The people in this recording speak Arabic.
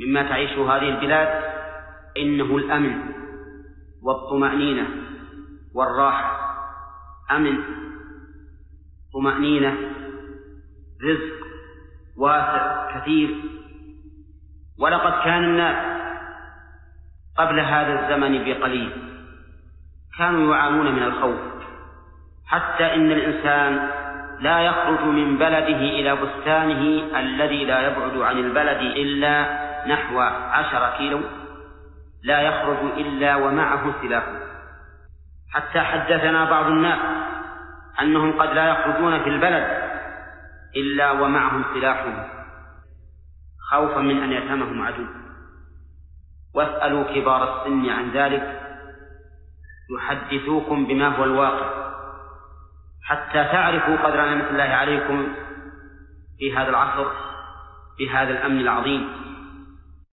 مما تعيش هذه البلاد إنه الأمن والطمأنينة والراحة. أمن طمأنينة رزق واسع كثير. ولقد كان الناس قبل هذا الزمن بقليل. كانوا يعانون من الخوف. حتى إن الإنسان لا يخرج من بلده إلى بستانه الذي لا يبعد عن البلد إلا نحو عشر كيلو لا يخرج إلا ومعه سلاح حتى حدثنا بعض الناس أنهم قد لا يخرجون في البلد إلا ومعهم سلاحهم خوفا من أن يتهمهم عدو. واسألوا كبار السن عن ذلك. يحدثوكم بما هو الواقع. حتى تعرفوا قدر نعمة الله عليكم في هذا العصر في هذا الأمن العظيم.